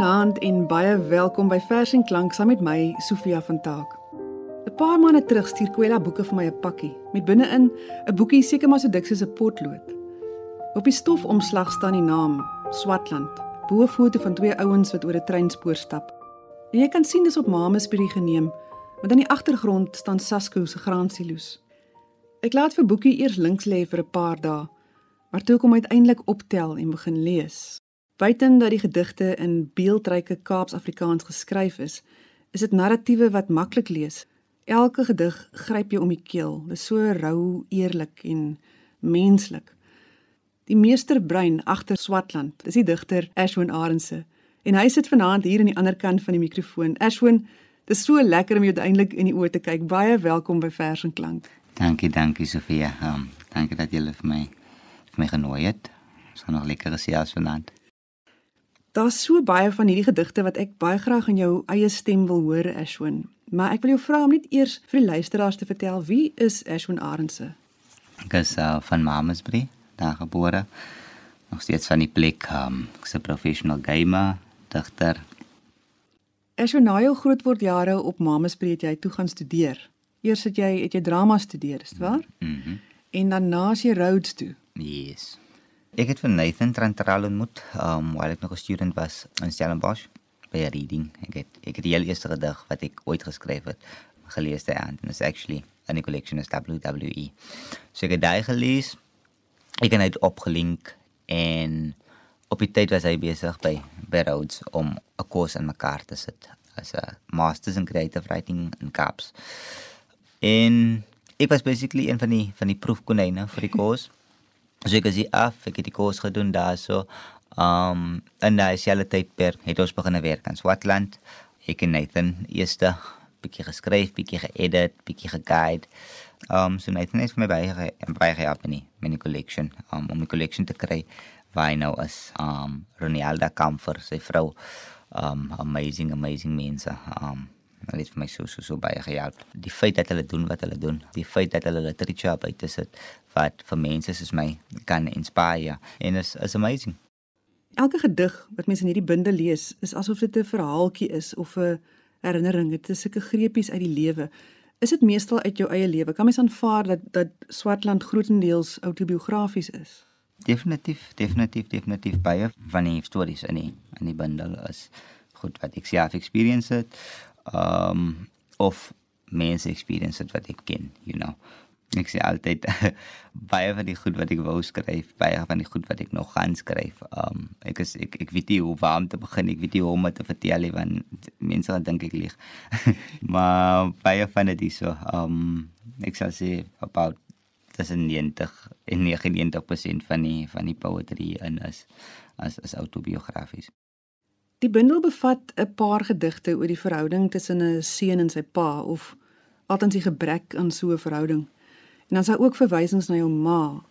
Goeienaand en baie welkom by Vers en Klank saam met my Sofia van Taak. 'n Paar maande terug stuur Kwela boeke vir my 'n pakkie met binne-in 'n boekie seker maar so dik soos 'n potlood. Op die stofomslag staan die naam Swatland, bo 'n foto van twee ouens wat oor 'n treinspoor stap. En jy kan sien dis op Mamesbury geneem, want aan die agtergrond staan Sasco se graansilo's. Ek laat vir boekie eers links lê vir 'n paar dae, maar toe kom uiteindelik optel en begin lees. Buiten dat die gedigte in beeldryke Kaaps-Afrikaans geskryf is, is dit narratiewe wat maklik lees. Elke gedig gryp jou om die keel. Dit is so rou, eerlik en menslik. Die meesterbrein agter Swatland, dis die digter Ashwin Arendse. En hy sit vanaand hier aan die ander kant van die mikrofoon. Ashwin, dit is so lekker om jou uiteindelik in die oë te kyk. Baie welkom by Vers en Klank. Dankie, dankie Sofia. Um, dankie dat jy vir my vir my genooi het. Ons gaan nog lekker gesels vanaand. Daar's so baie van hierdie gedigte wat ek baie graag in jou eie stem wil hoor, Ashwin. Maar ek wil jou vra om net eers vir die luisteraars te vertel wie is Ashwin Arendse? Ek is uh, van Mamasbury, daar gebore. Nog steeds van die plek, um, ek's 'n professional gamer, digter. Ashwin, na jou grootwordjare op Mamasbury het jy toe gaan studeer. Eers het jy het jy drama studeer, is dit waar? Mhm. Mm en dan na as jy Rhodes toe. yes. Ek het vir Nathan Trantral ontmoet, um, while ek nog 'n student was in Stellenbosch by reading. Ek het ek het die heel eerste gedig wat ek ooit geskryf het gelees daai aand. And it's actually in die collection is WWE. So ek het daai gelees. Ek het net opgelink en op die tyd was hy besig by by Rhodes om 'n koers in mekaar te sit as 'n masters in creative writing in Kaps. En ek was basically een van die van die proefkonyne vir die koers. So ek het af, ek het die koers gedoen daarso. Um en daai selfe tydperk het ons begin werk aan Swatland. Ek en Nathan eerste bietjie geskryf, bietjie geedit, bietjie geguide. Um so Nathan het vir my baie baie gehelp in die mini collection um, om 'n collection te kry waar hy nou is. Um Ronaldo Kamfer, sy vrou. Um amazing amazing mense. Um Hulle het vir my so so so baie gehelp. Die feit dat hulle doen wat hulle doen, die feit dat hulle literature buite sit wat vir mense soos my kan inspire en is is amazing. Elke gedig wat mense in hierdie bundel lees, is asof dit 'n verhaaltjie is of 'n herinnering. Dit is sulke greepies uit die lewe. Is dit meestal uit jou eie lewe? Kan mens aanvaar dat dat Swartland grootendeels autobiografies is? Definitief, definitief, definitief baie van die stories in die in die bundel is goed wat ek self experience het um of mense experience het wat ek ken, you know. Ek sê altyd baie van die goed wat ek wou skryf, baie van die goed wat ek nog gaan skryf. Um ek is ek ek weet nie hoe om te begin, ek weet nie hoe om dit te vertel nie want mense gaan dink ek lieg. maar baie van dit is so um ek sal sê about tussen 90 en 99% van die van die poetry in is as as autobiografies. Die bundel bevat 'n paar gedigte oor die verhouding tussen 'n seun en sy pa of altens die gebrek aan so 'n verhouding. En dan is daar ook verwysings na jou ma.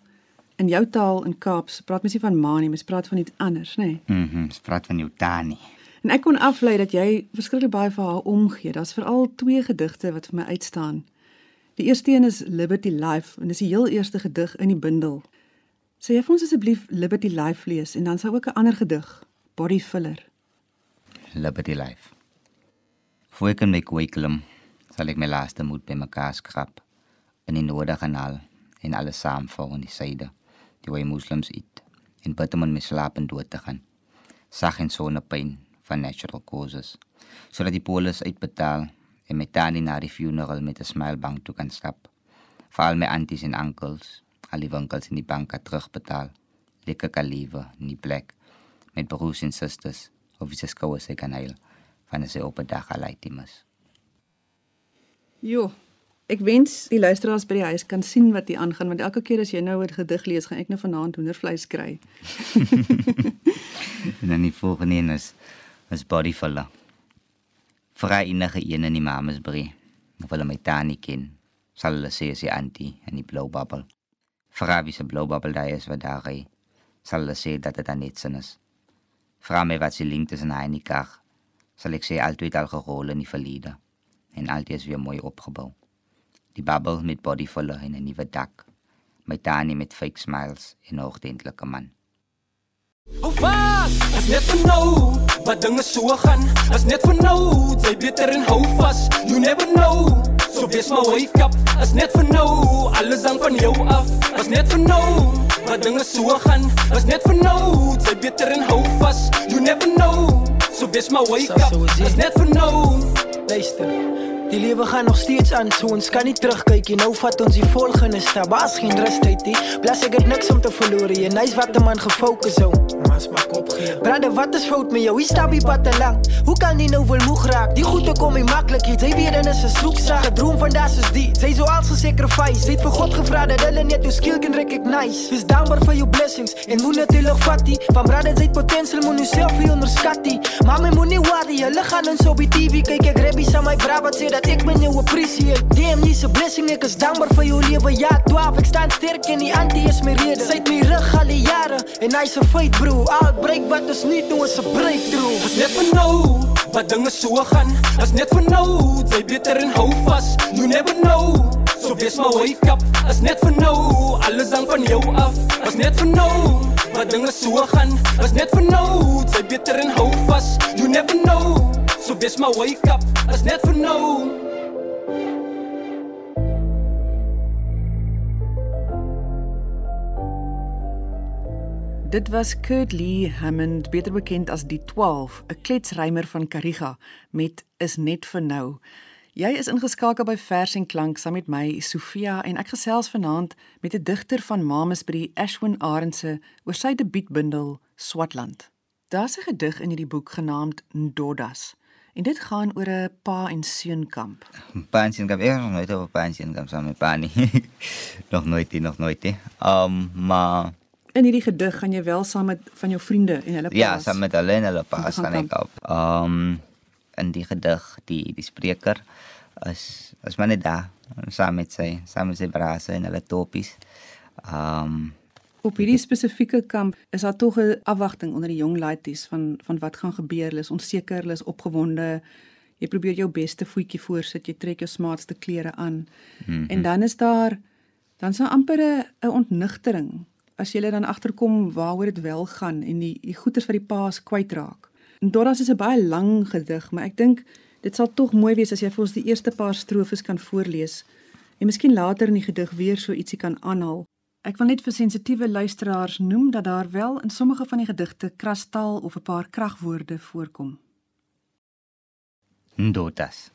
In jou taal in Kaaps praat mens nie van ma nie, mens praat van iets anders, nê? Nee. Mhm, mm praat van jou tannie. En ek kon aflei dat jy verskriklik baie vir haar omgee. Daar's veral twee gedigte wat vir my uitstaan. Die eerste een is Liberty Life en dis die heel eerste gedig in die bundel. Sê jy vir ons asseblief Liberty Life lees en dan sou ook 'n ander gedig, Body Filler. Liberty Life. Voor ek in my kooi klim, sal ek my laaste moed by mekaar skrap in die Noordekanaal en alles saamval in die suide, die waar moslems eet en bid om in my slaap en dood te gaan. Sag en sonnepyn van natural causes, sodat die polis uitbetaal en my tannie na die funeral met 'n smile bank toe kan stap. Val my aunties en onkels, al die winkels in die banke terugbetaal. Lekker kaliewe, nie plek met broers en susters of sy skoue sy kan heil van sy op 'n dag alaities. Jo, ek wens die luisteraars by die huis kan sien wat hier aangaan want elke keer as jy nou 'n gedig lees, gaan ek nou vanaand hoendervleis kry. en dan die volgende een is is body filler. Vra enige een in die mamesbrie of hulle my tannie ken, sal hulle sê sy auntie in die blou bubble. Vra wie se blou bubble daar is wat daar ry, sal hulle sê dat dit dan net sin is. Vra my wat se link tussen hy en die kar. Sal ek sê altyd al gerol in die verlede en altyd is weer mooi opgebou. Die bubble met body full en 'n nuwe dak. My tannie met fake smiles en 'n ordentlik man. Hoe vaak? Ek net nou. wat dinge so gaan. As net vir nou, jy beter en hou vas. You never know. So wees maar wake up. As net vir nou, alles hang van jou af. As net vir nou, wat dinge so gaan. As net vir nou, jy beter en hou vas. You never know. So wees maar wake up. As net vir nou. Luister. Die lewe gaan nog steeds aan, so ons kan nie terugkyk nie. Nou vat ons die volgende stap. Baas geen rust uit nie. Blas ek het niks om te verloor nie. Nice wat 'n man gefokus hou. Mas maak op gee. Brother, wat is fout met jou? Wie stap die pad te lank? Hoe kan jy nou wil moeg raak? Die goeie kom nie maklik nie. Jy weet dan is 'n soeksaak. Gedroom van daas is die. Jy so als gesacrifice. Jy het vir God gevra dat hulle net jou skill kan recognize. Wees dankbaar vir jou blessings en te lig vat nie. Van jy het potensiaal, moet jouself nie onderskat nie. Mama moenie worry, hulle gaan ons op die TV kyk. Ek grab iets aan my bra wat dat ek ben jou appreciate. Damn, jy's 'n blessing. Ek is dankbaar vir jou lewe. Ja, 12, ek staan sterk en die antie is my rede. Sy het my rug al die jare en hy's 'n feit bro. Al breek wat ons nie doen is 'n breakthrough. As net vir nou, wat dinge so gaan. As net vir nou, jy beter en hou vas. You never know. So wees maar wake up. As net vir nou, alles hang van jou af. As net vir nou, wat dinge so gaan. As net vir nou, jy beter en hou vas. You never know. So wees maar wake up. As net vir nou. Dit was Kurt Lee Hammond, beter bekend as die 12, 'n kletsrymer van Kariga met Is net vir nou. Jy is ingeskakel by Vers en Klank saam met my Sofia en ek gesels vanaand met 'n digter van Mamesbury, Ashwin Arendse, oor sy debuutbundel Swatland. Daar's 'n gedig in hierdie boek genaamd Ndodas. En dit gaan oor 'n pa en seun kamp. Pa en seun kamp. Ek het nog nooit op pa en seun kamp saam met pa nie. nog nooit, nie, nog nooit. nie. Um maar In hierdie gedig gaan jy wel saam met van jou vriende en hulle paas. ja, saam met hulle en hulle paas gaan ek op. Um in die gedig, die die spreker is is maar net daar saam met sy saam met sy brase en hulle topies. Um Op hierdie spesifieke kamp is daar tog 'n afwagting onder die jong laities van van wat gaan gebeur. Hulle is onseker, hulle is opgewonde. Jy probeer jou beste voetjie voorsit, jy trek jou smaatste klere aan. Mm -hmm. En dan is daar dan daar amper 'n ontnigtering as jy dan agterkom waaroor dit wel gaan en die die goeters wat die paas kwytraak. En Doras is 'n baie lang gedig, maar ek dink dit sal tog mooi wees as jy vir ons die eerste paar strofes kan voorlees en miskien later in die gedig weer so ietsie kan aanhaal. Ek wil net vir sensitiewe luisteraars noem dat daar wel in sommige van die gedigte krastaal of 'n paar kragwoorde voorkom. Ndotas.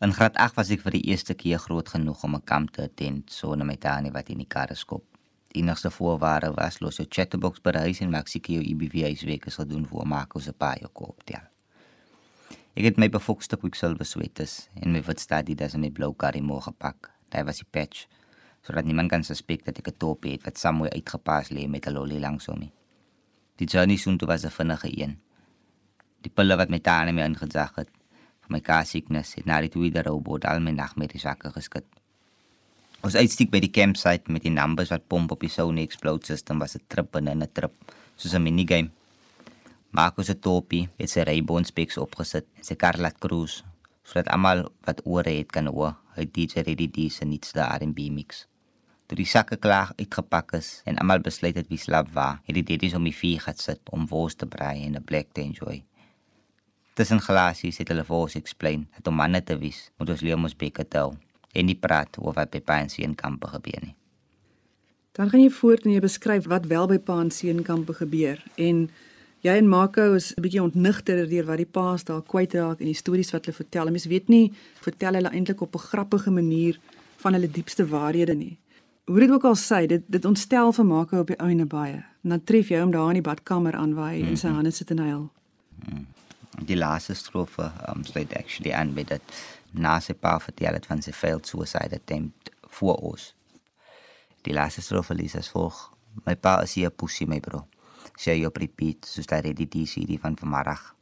In graad 8 was ek vir die eerste keer groot genoeg om 'n kamp te attend sonder my tannie wat in die karre skop. Die enigste voorwaarde was los jou chatterbox by huis en maak seker jou IBV's week is gedoen voor maak ons 'n paar jou koop tel. Ek het my befokste quicksilver sweaters en my wit Adidas en my blou Karimo gepak. Daar was die patch sodat niemand kan suspek dat ek 'n top het wat somewhere uitgepas lê met 'n lolly langs hom. Die journey soontoe was 'n vinnige een. Die pille wat my tannie my ingezag het vir my car sickness het na die tweede robot al my nagmerries wakker geskit. Ons uitstiek by die campsite met die numbers wat pomp op die Sony Explode system was 'n trip binne 'n trip, soos 'n minigame. Marcus se topie het sy Ray-Ban specs opgesit en sy kar laat cruise sodat almal wat ore het kan hoor hy DJ Ready D se nuutste R&B mix. Toe die sakke klaar uitgepak is en almal besluit het wie slaap waar, het die daddies om die vuur gaan sit om wors te braai en 'n black te enjoy. Tussen glasies het hulle vir ons explain dat om manne te wees, moet ons leer om ons bekke tel en nie praat oor wat by pa en kampe gebeur nie. Dan gaan jy voort en jy beskryf wat wel by pa en kampe gebeur en jy en Marco is 'n bietjie ontnigter deur wat die paas daar kwytraak en die stories wat hulle vertel. Mense weet nie vertel hulle eintlik op 'n grappige manier van hulle diepste waarhede nie. Hoe dit ook al sê, dit dit ontstel vir Marco op die ouene baie. En dan tref jy hom daar in die badkamer aan waar hy mm -hmm. in sy hande sit en huil. Die laaste strofe um, sluit actually aan met dat na sy pa vertel het van sy failed suicide attempt voor ons. Die laaste strofe lees as volg: My pa is hier pussy my bro. Sy jy op repeat soos daai die DCD van vanmiddag.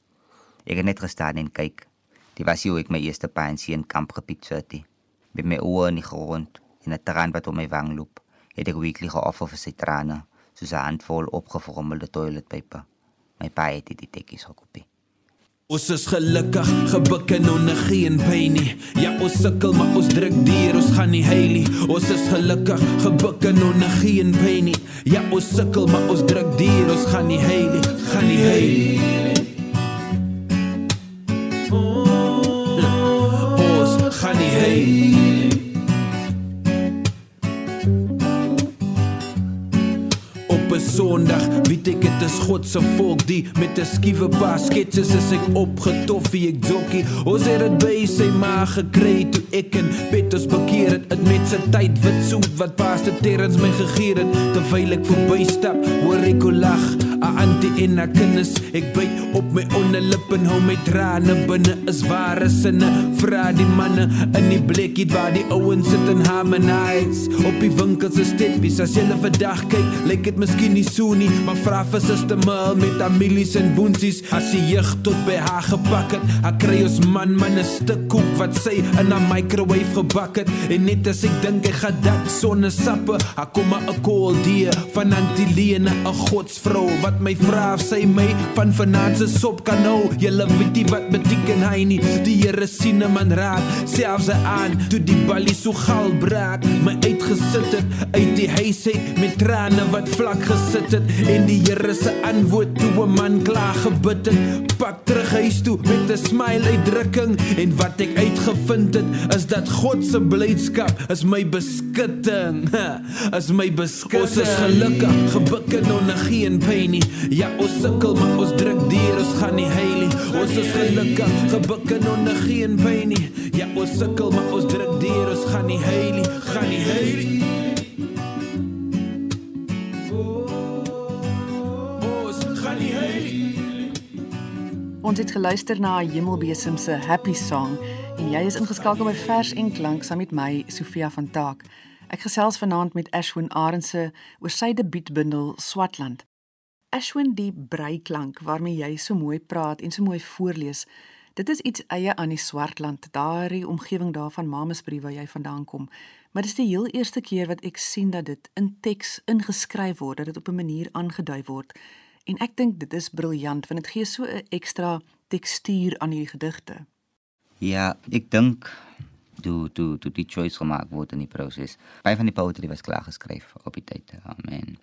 Ek het net gestaan en kyk. Dit was hoe ek my eerste pa en sien kamp gepicture het. Met my oë in die grond en 'n traan wat om my wang loop, het ek weekly geoffer vir sy trane, soos 'n handvol opgevormelde toiletpaper. My pa het dit tekkies gekopie. Ons is gelukkig, gebuk en onder geen pyn nie. Ja, ons sukkel maar ons druk deur, ons gaan nie heil nie. Ons is gelukkig, gebuk en onder geen pyn nie. Ja, ons sukkel maar ons druk deur, ons gaan nie heil nie, gaan nie heil nie. Sondag. Wie ek dit is God se volk die met 'n skiewe paar sketches is ek opgetof wie ek jokkie. Ons het dit by sy ma gekry toe ek en Petrus bekeer het in met sy tyd wit soet wat Pastor Terrens my gegee het terwyl ek verbystap hoor ek hoe lag. 'n Antie en 'n kinders ek byt op my onderlip en hou my trane binne is ware sinne vra die manne in die blikkie waar die ouens sit en harmonize op die winkels se steppies as jy vir dag kyk lyk dit miskien nie so nie maar vra vir suster Mel met families en boonsies as sy jeug tot by haar gepak het haar kry ons man man 'n stuk koek wat sy in 'n microwave gebak het. En net as ek dink ek gaan dat sonne sappe haar kom 'n call die van Antilene 'n godsvrou wat my vra of sy my van finansie sop kan nou julle weet nie wat beteken hy nie. Die Here sien 'n man raak selfs aan toe die balie so gal braak. My uitgesit het uit die huis uit met trane wat vlak gesit het en die Here se antwoord toe 'n man klaar gebid het. Pak terug huis toe met 'n smile uitdrukking en wat ek uitgevind het is dat God se blydskap is my beskutting. Is my beskutting. Ons is gelukkig gebuk en onder geen pyn nie. Ja ons sukkel maar ons druk deur ons gaan nie heil nie. Ons is gelukkig gebuk en onder geen pyn nie. Ja ons sukkel maar ons druk deur ons gaan nie heil nie. Gaan nie heil nie Ons het geluister na Hemelbesem se Happy Song en jy is ingeskakel by Vers en Klank saam met my Sofia van Taak. Ek gesels vanaand met Ashwin Arendse oor sy debuutbundel Swatland. Ashwin die breiklank waarmee jy so mooi praat en so mooi voorlees. Dit is iets eie aan die Swartland, daardie omgewing daarvan Mamasbrief waar jy vandaan kom. Maar dit is die heel eerste keer wat ek sien dat dit in teks ingeskryf word, dat dit op 'n manier aangedui word. En ek dink dit is briljant want dit gee so 'n ekstra tekstuur aan hierdie gedigte. Ja, ek dink toe toe toe die choice gemaak word in die proses. Baie van die poetry was klaar geskryf op die tyd. Amen.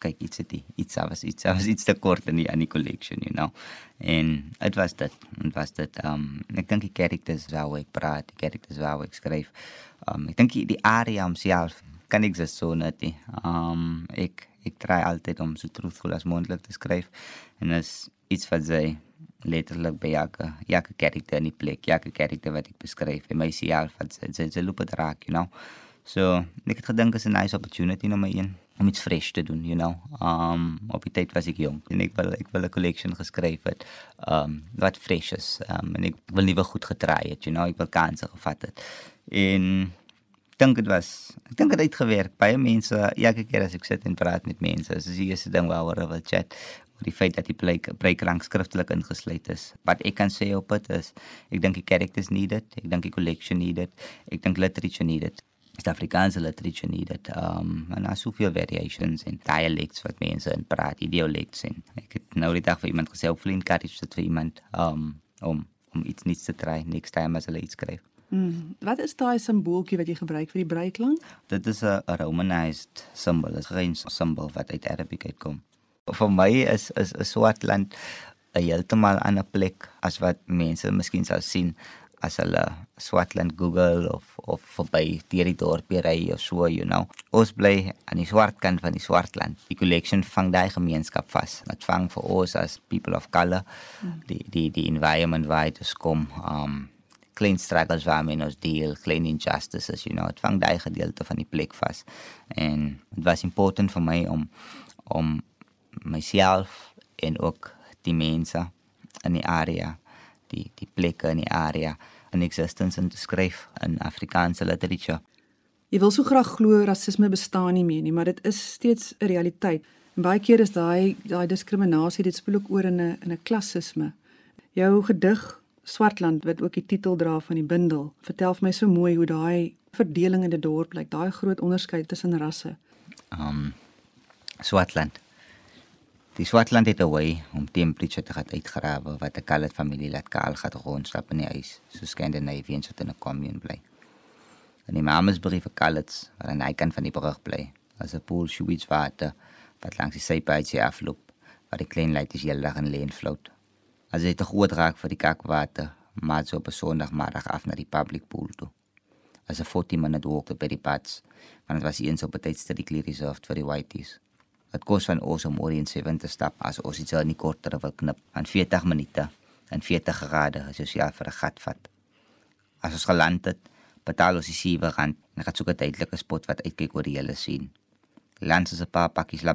Kyk, iets het die, iets was iets was iets te kort in die in die collection, you know. En dit was dit. Dit was dit. Um ek dink die characters waar ek praat, die characters waar ek skryf. Um ek dink die, area homself kan ek so net. Um ek ek try altyd om so truthful as moontlik te skryf en is iets wat sy letterlik by elke elke karakter in die plek, elke karakter wat ek beskryf en myself wat sy sy, sy loop dit raak, you know. So, ek het gedink is 'n nice opportunity nommer 1 om iets fresh te doen, you know. Um op die tyd was ek jong en ek wil ek wil 'n collection geskryf het um wat fresh is. Um en ek wil nie weer goed getry het, you know, ek wil kansse gevat het. En dink dit was ek dink dit het gewerk. Baie mense elke keer as ek sit en praat met mense, is die eerste ding waaroor hulle wil chat oor die feit dat die breekrank skriftelik ingesluit is. Wat ek kan sê op dit is, ek dink die characters need it, ek dink die collection need it, ek dink literature need it. Suid-Afrikaanse literature need it. Um en daar's soveel variations en dialects wat mense in praat, dialects en ek het nou die dag vir iemand gesê Flint Cottage dit vir iemand um om om iets nuuts te try next time as hulle iets skryf. Mm. Wat is daai simbooltjie wat jy gebruik vir die breiklank? Dit is 'n romanized symbol, 'n Grieks symbol wat uit Arabic uitkom. Vir my is is 'n Swartland 'n heeltemal ander plek as wat mense miskien sou sien as hulle Swartland Google of of verby deur die dorpie ry of so, you know. Ons bly aan die swart kant van die Swartland. Die collection vang daai gemeenskap vas. Dit vang vir ons as people of color mm. die die die environment waar dit kom um klein struggles waarmee ons deel, klein injustices, you know, dit vang daai gedeelte van die plek vas. En dit was important vir my om om myself en ook die mense in die area, die die plekke in die area in existence in te skryf in Afrikaanse literature. Jy wil so graag glo rasisme bestaan nie meer nie, maar dit is steeds 'n realiteit. En baie keer is daai daai diskriminasie dit speel ook oor in 'n in 'n klassisme. Jou gedig Swartland wat ook die titel dra van die bundel, vertel vir my so mooi hoe daai verdeling in die dorp lyk, daai groot onderskeid tussen rasse. Um Swartland Die Swartland het 'n way om temperature te gaan uitgrawe wat 'n colored familie laat kaal gaan rondstap in die huis, so Scandinavians wat in 'n commune bly. En die mamas brief vir coloureds wat aan die kant van die brug bly, as 'n pool sewage water wat langs die sypaadjie afloop, waar die klein leitjies heel lag en leen As dit 'n groot raak vir die kakwater, maar so op 'n Sondagmiddag af na die public pool toe. As 'n 40 minute walk by die pads, want dit was eens op 'n tyd strictly reserved vir die whiteys. Dit kos van ons om oor in 7 te stap as ons iets aan die korter wil knip aan 40 minute en 40 grade as jy ja vir 'n gat vat. As ons geland het, betaal ons die 7 rand en gaan soek 'n tydelike spot wat uitkyk oor die hele sien. Lands is 'n paar pakkies la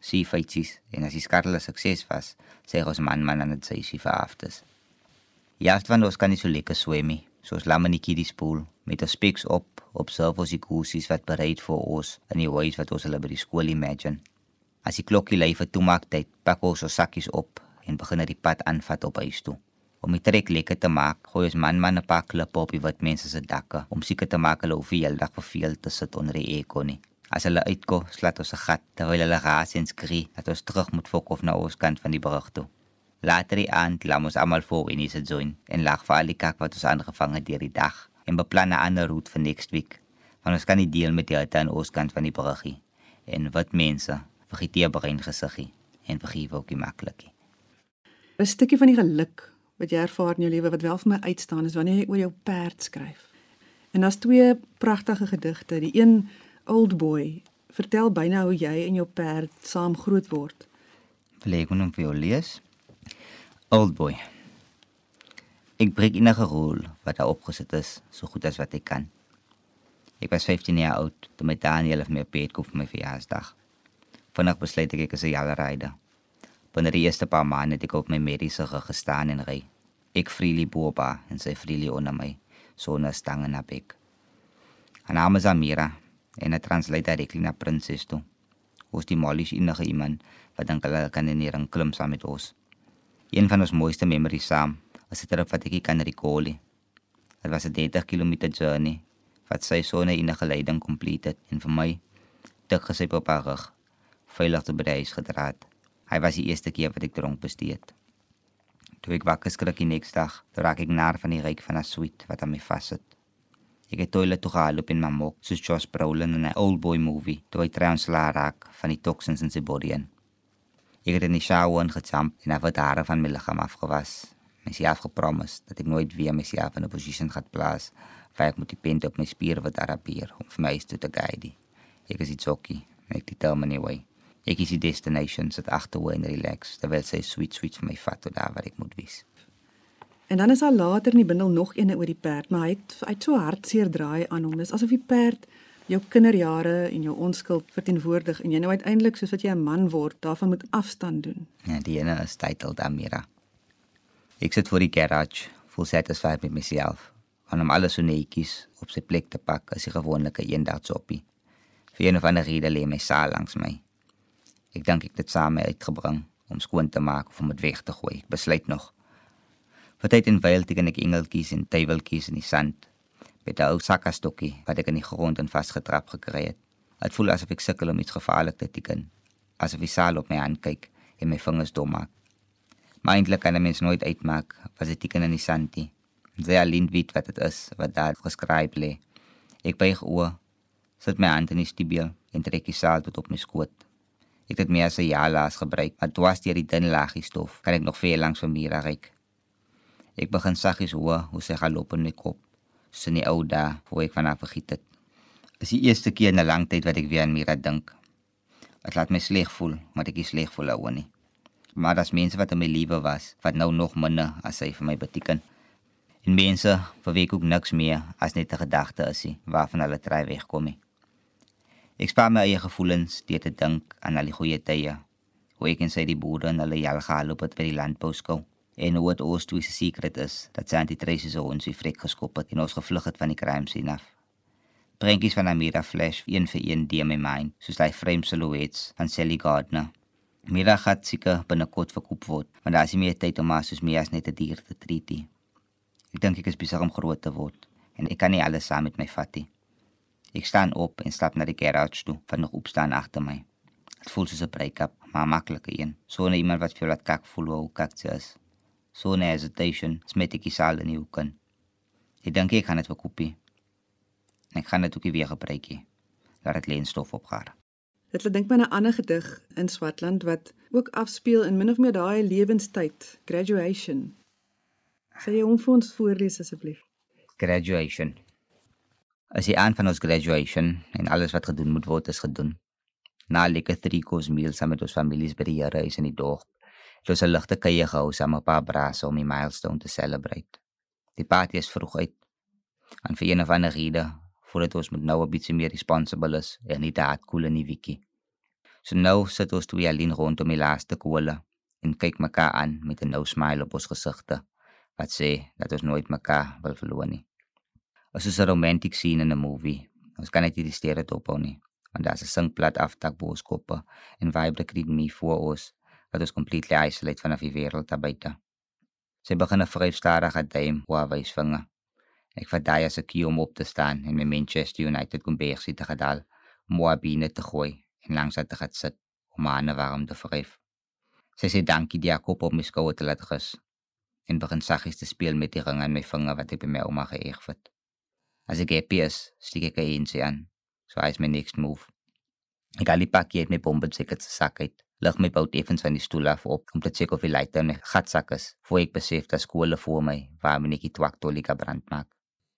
Sien feitjies en as die skartel 'n sukses was, sê ons man man aan dit sê sy vir aftes. Ja, want ons kan nie so lekker swem soos Lamaniki die spoel met 'n speks op op servos die kursies wat bereid vir ons in die huis wat ons hulle by die skool imagine. As die klokkie lui vir toemaktyd, pak ons ons sakkies op en begin die pad aanvat op huis toe. Om die trek lekker te maak, gooi ons man man 'n paar klippe op die wit mense se dakke om seker te maak hulle hoef nie heeldag verveel te sit onder die aircon nie. As hulle uitkom, slat ons 'n gat terwyl hulle raas en skree dat ons terug moet fok of na ons kant van die brug toe. Later die aand lam ons almal voor in die seisoen en lag vir al die kak wat ons aangevang het deur die dag en beplan 'n ander roete vir next week. Want ons kan nie deel met die hitte aan ons kant van die bruggie en wat mense vergiet die brein gesiggie en vergewe ook nie maklikie. 'n Stukkie van die geluk wat jy ervaar in jou lewe wat wel vir my uitstaan is wanneer jy oor jou perd skryf. En daar's twee pragtige gedigte. Die een Old Boy vertel byna hoe jy en jou perd saam groot word. Wil ek hom vir jou lees? Old Boy. Ek breek enige rol wat daar opgesit is, so goed as wat ek kan. Ek was 15 jaar oud toe my Daniel of my pet koop vir my verjaarsdag. Vanaand besluit ek ek is 'n jalerryder. Binne die eerste paar maande het ek op my mediese rug gestaan en ry. Ek freely boba en sy freely onder my, so 'n stange na bek. Haar naam is Amira en 'n translator direk na prinses toe. Ons die malish enige iemand wat dan kan in hier klim saam met ons. Een van ons mooiste memories saam as dit wat ek kan recall. Dit was 'n 30 km journey wat sy sone in 'n geleiding complete het en vir my dik gesyp op haar rug veilig te by huis gedra het. Hy was die eerste keer wat ek dronk bestuur het. Toe ek wakker skrik die volgende dag, toe raak ek naar van die reuk van 'n sweet wat aan my vassit. Ek het toilet toe gehaal op in my mok, soos Josh Brolin in 'n old boy movie, toe hy trouens raak van die toxins in sy body in. Ek het in die shower ingejump en het hare van my liggaam afgewas myself gepromis dat ek nooit weer myself in 'n posisie gaan plaas waar ek moet depend op my spiere wat arabier om vir my toe te guide. Ek is ietsokie, ek dit tel my way. Ek is die destination sit agterwe en relax. Wil sê sweet sweet vir my vat tot daar waar ek moet wees. En dan is daar later in die bindel nog eene oor die perd, maar hy het het so hartseer draai aan hom. Dis asof die perd jou kinderjare en jou onskuld verteenwoordig en jy nou uiteindelik soos wat jy 'n man word, daarvan moet afstand doen. Ja, die ene is titled Amira. Ek sit voor die garage, vol satisfied met myself. Aan hom alles so netjies op sy plek te pak as 'n gewone eendagsoppie. Vir een of ander rede lê my saal langs my. Ek dink ek dit saam uitgebring om skoon te maak of om dit weg te gooi. Ek besluit nog. Vir tyd en wyl teken ek engeltjies en tyweltjies in die sand met 'n ou sakkastokkie wat ek in die grond en vasgetrap gekry het. Dit voel asof ek sukkel om iets gevaarlik te teken, asof die saal op my aankyk en my vingers dom maak. Maar eintlik kan 'n mens nooit uitmaak wat dit teken in die sand nie. Sy alleen weet wat dit is wat daar geskryf lê. Ek buig oor, sit my hand in die stiebel en trek die saal tot op my skoot. Ek het meer as 'n jaar laas gebruik, maar dwars deur die dun laagie stof kan ek nog veel langs van Mira ryk. Ek begin saggies hoor hoe sy gaan loop in my kop. Sy nie ou daar, hoe ek vanaf vergiet het. Dis die eerste keer in 'n lang tyd wat ek weer aan Mira dink. Dit laat my sleg voel, maar ek is sleg voel oor nie maar daar's mense wat in my lewe was wat nou nog minder as hy vir my beteken. En mense vir wie ek ook niks meer as net 'n gedagte is nie waarvan hulle try wegkom nie. Ek spaar my eie gevoelens deur te dink aan al die goeie tye. Hoe ek en sy die boere en hulle jare geloop het by die landbouskool. En hoe het ons twee se sekret is dat sy anti-traces so ons vrek geskop het en ons gevlug het van die crime scene af. Prentjies van Amira Flash een vir een deur my mind, soos daai frame silhouettes van Sally Gardner Mira gaan seker binnekort verkoop word, want daar is nie meer tyd om maar soos meer as net 'n die dier te treat nie. Ek dink ek is besig om groot te word en ek kan nie alles saam met my vat nie. Ek staan op en stap na die garage toe, van nog opstaan agter my. Dit voel soos 'n break-up, maar maklike een. So 'n iemand wat vir laat kak voel hoe kak jy is. So 'n hesitation, smet ek sal in jou kan. Ek dink ek kan dit verkoop. Ek gaan dit ook weer gebruik. Laat dit leen stof opgaar. Dit laat dink my aan 'n ander gedig in Swartland wat ook afspeel in min of meer daai lewenstyd, graduation. Sê jy hom vir ons voorlees asseblief? Graduation. As jy aan van ons graduation en alles wat gedoen moet word is gedoen. Na lekker drie kos meal saam met ons families by die Here is in die dorp. Ons 'n ligte kuier gehou saam 'n paar brasse om die milestone te celebrate. Die party is vroeg uit. En vir een of ander rede, voordat ons moet nou 'n bietjie meer responsible is en nie daad koel in die wiki. So nou sit ons twee alleen rondom die laaste kolle en kyk mekaar aan met 'n nou smile op ons gesigte wat sê dat ons nooit mekaar wil verloor nie. Dit is 'n romantic scene in 'n movie. Ons kan net nie die stere ophou nie. Want daar's 'n singplat aftak bo ons koppe en vibe kry my voor ons wat ons completely isolate vanaf die wêreld daar buite. Sy begin 'n vryf stadige duim waar wys vinger. Ek vat daai as 'n kie om op te staan en my Manchester United kombersie te gedal, Moabine te gooi en langs haar te gaan sit om haar hande warm te vryf. Sy sê dankie die kop op my skouer te laat rus en begin saggies te speel met die ring aan my vinger wat ek by my ouma geëeg het. As ek happy is, stiek ek in sy aan. So hy is my next move. Ek al die pakkie uit my bombetseker se sak uit. Lig my bout effens van die stoel af op om te check of die lighter in my gatsak is, voor ek besef dat skole voor my waar my netjie twak tolika brand maak.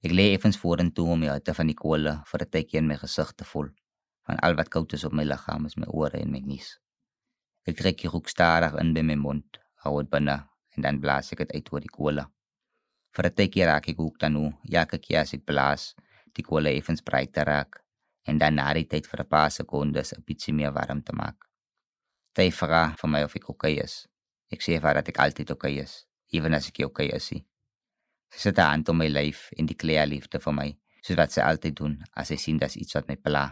Ek lê effens vorentoe om die hitte van die kolle vir 'n tydjie in my gesig te voel. Van al wat koud is op my liggaam is my ore en my nies. Ek trek die rook stadig in by my mond, hou dit binne en dan blaas ek dit uit oor die kolle. Vir 'n tydjie raak ek ook dan nou, ja, kyk jy as ek blaas, die kolle effens breiter raak en dan na die tyd vir 'n paar sekondes 'n bietjie meer warm te maak. Sy vra vir my of ek oukei okay is. Ek sê vir haar dat ek altyd oukei okay is, ewen as ek nie oukei okay is nie. Sy sit haar hand om my lyf en dekleer liefde vir my, soos wat sy altyd doen as sy sien dat iets wat my pla.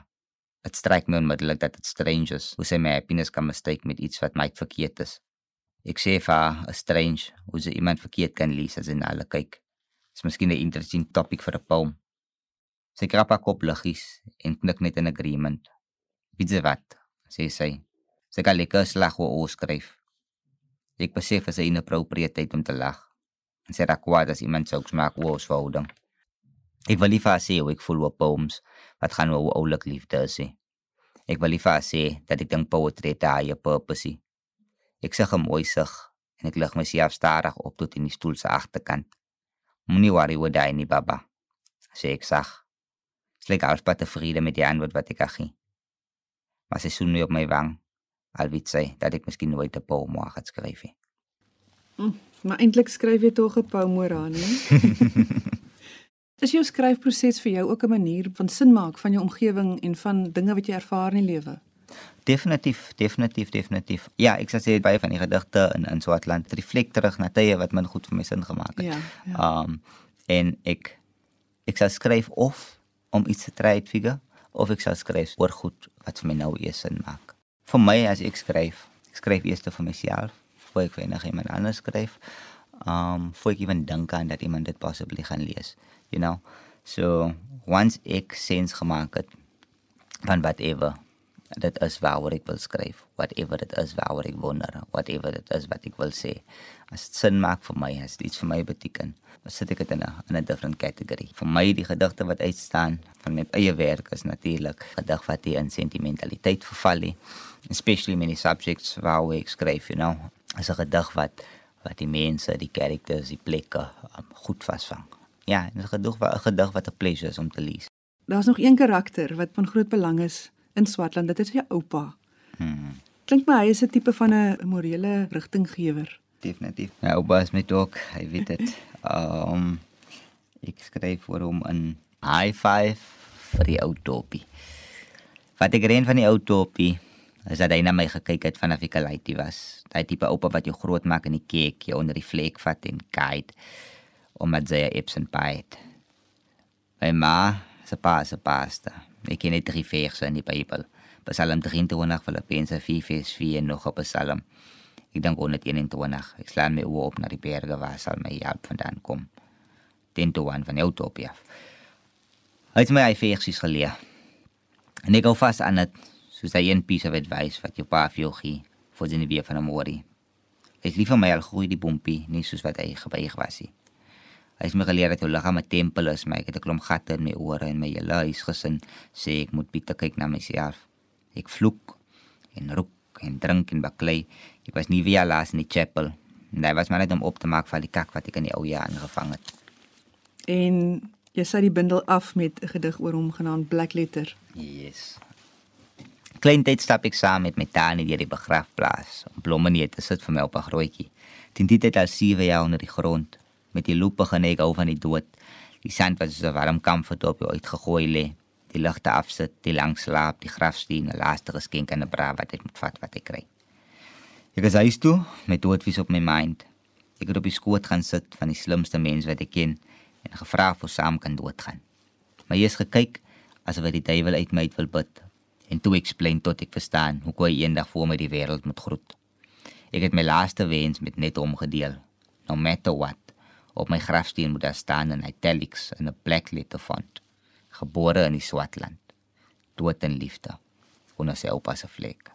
Dit stryk my onmiddellik dat dit strange is hoe sy my happiness kan mistake met iets wat my verkeerd is. Ek sê vir haar, "A strange, hoe sy iemand verkeerd kan lees as hy na hulle kyk." Dis miskien 'n interesting topic vir 'n poem. Sy krap haar kop liggies en knik net in agreement. Weet jy wat? sê sy. Sy kan lekker slag oor ons skryf. Ek besef as 'n inappropriate tyd om te lag. En sy raak kwaad as iemand jokes maak oor ons verhouding. Ek wil haar sê hoe ek voel oor poems wat gaan oor oulik liefde is nie. Ek wil haar sê dat ek dink poetry het 'n higher purpose nie. Ek sê gemooi sig en ek lig myself stadig op tot in die stoel se agterkant. Moenie worry oor daai nie, baba. Sê ek sag. Slik alspat tevrede met die antwoord wat ek gee. Maar sy soen my op my wang. Al weet sy dat ek miskien nooit 'n poem mag het skryf nie. Maar eintlik skryf jy tog 'n poem oor haar, nie? Is jou skryfproses vir jou ook 'n manier van sin maak van jou omgewing en van dinge wat jy ervaar in die lewe? Definitief, definitief, definitief. Ja, ek sê dit baie van die gedigte in in Swartland reflek terug na tye wat min goed vir my sin gemaak het. Ja, ja. Um en ek ek sal skryf of om iets te try uitfigure of ek sal skryf oor goed wat vir my nou eers sin maak. Vir my as ek skryf, ek skryf eers vir myself, voor ek vir enigiemand anders skryf. Um voor ek ewen dink aan dat iemand dit possibly gaan lees, you know. So once ek sins gemaak het van whatever dit is waaroor ek wil skryf, whatever dit is waaroor ek wonder, whatever dit is wat ek wil sê. As dit sin maak vir my, as dit iets vir my beteken, dan sit ek dit in 'n in 'n different category. Vir my die gedigte wat uitstaan van my eie werk is natuurlik gedig wat die in sentimentaliteit verval nie, especially many subjects waaroor ek skryf, you know. As 'n gedig wat wat die mense, die characters, die plekke um, goed vasvang. Ja, 'n gedig wat 'n gedig wat 'n pleasure is om te lees. Daar's nog een karakter wat van groot belang is in Swartland. Dit is jou oupa. Hmm. Klink my hy is 'n tipe van 'n morele rigtinggewer. Definitief. Ja, oupa is met ook, hy weet dit. Um ek skryf vir hom 'n high five vir die ou topie. Wat ek ren van die ou topie is dat hy na my gekyk het vanaf ek 'n laitie was. Daai tipe oupa wat jou groot maak in die kerk, jou onder die vlek vat en guide omdat sy 'n absent bite. My ma se pa se pasta. Ek ken net drie verse in die Bybel. Psalm 23, Filippense 4 vers 4 en nog 'n Psalm. Ek dink 121. Ek slaan my oor op na die berge waar sal my hulp vandaan kom. Den toe aan van Utopia. Hy het my hy versies geleer. En ek hou vas aan dit soos hy een piece of advice wat jou pa vir jou gee vir die weer van 'n môre. Ek lief vir my al groei die bompie, nie soos wat hy gebuig was nie. Hy het my geleer dat jou liggaam 'n tempel is, maar ek het 'n klomp gatte in my ore en my hele huisgesin sê ek moet bietjie kyk na myself. Ek vloek en roek en drink en baklei. Ek was nie weer laas in die chapel. En dit was maar net om op te maak van die kak wat ek in die ou jaar aangevang het. En jy sit die bundel af met 'n gedig oor hom genaamd Black Letter. Yes. Klein tyd stap ek saam met my tannie deur die begrafplaas om blomme neer te sit vir my op 'n grootjie. Teen dit het al 7 jaar onder die grond met die loop begin ek hou van die dood. Die sand wat so warm kamfer op jou uitgegooi lê. Die ligte afsit, die lang slaap, die grafsteen, 'n laaste geskenk aan 'n bra wat ek moet vat wat ek kry. Ek is huis toe met doodvies op my mind. Ek het op die skoot gaan sit van die slimste mens wat ek ken en gevra of ons saam kan doodgaan. Maar jy is gekyk asof hy die duiwel uit my uit wil bid en toe explain tot ek verstaan hoe kon eendag voor my die wêreld moet groet. Ek het my laaste wens met net hom gedeel. No matter what, op my grafsteen moet daar staan in italics in 'n black letter font. Gebore in die Swartland. Dood in liefde. Onder sy oupa se vlek.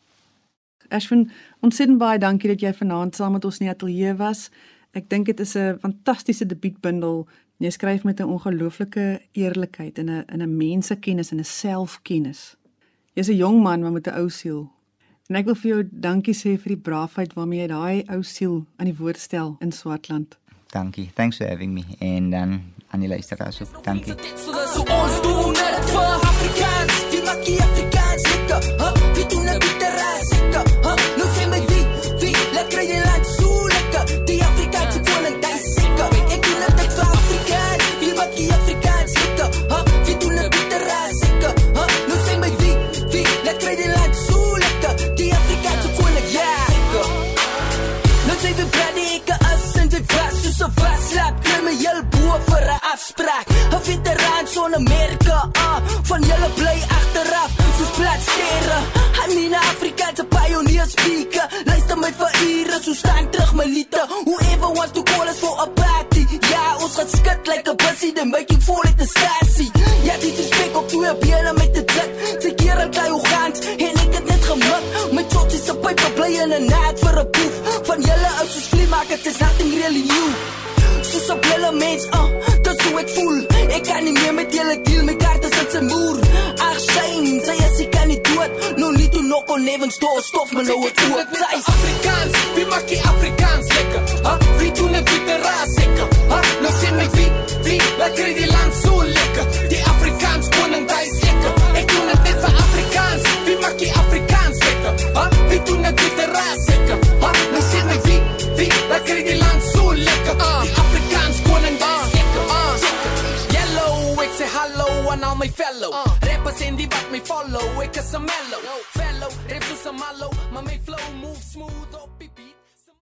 Ashwin, ontsettend baie dankie dat jy vanaand saam met ons in die ateljee was. Ek dink dit is 'n fantastiese debuutbundel. Jy skryf met 'n ongelooflike eerlikheid en 'n in 'n mensekennis en 'n selfkennis. Jy's 'n jong man maar met 'n ou siel. En ek wil vir jou dankie sê vir die braafheid waarmee jy daai ou siel aan die woord stel in Swartland. Dankie. Thanks for having me. En dan aan die luisteraars ook. Dankie. So ons doen dit vir Afrikaans, die makkie Afrikaans Amerika ah, van julle bly agteraf soos plat sterre I mean Afrikaanse pioneer speaker. Luister my vir ure so staan terug my liete. Whoever wants to call us for a party. Ja ons gaan skud like a bussy then making fall at the stasie ja dit is big op twee bene met die dik te keer en hoe gaan en ek het net gemik. Met tot is 'n pype bly in 'n naad vir 'n poef van julle ou soos vlie maak dit is nothing really new. Soos 'n blille mens uh, to knock on heaven's door stof my nou het oop sy is Afrikaans, wie maak die Afrikaans lekker? Ha? Wie doen dit bitter raas seker? Ha? Nou sê my wie, wie, laat kry die land so lekker. Die Afrikaans koning, hy is lekker. Ek doen dit net vir Afrikaans, wie maak die Afrikaans lekker? Ha? Wie doen dit bitter raas seker? Ha? Nou sê my wie, wie, laat kry die land so lekker. Die Afrikaans koning, hy is lekker. Yellow, ek sê hallo aan al my fellow Rappers en die wat my follow, ek is 'n mellow malo. my malo.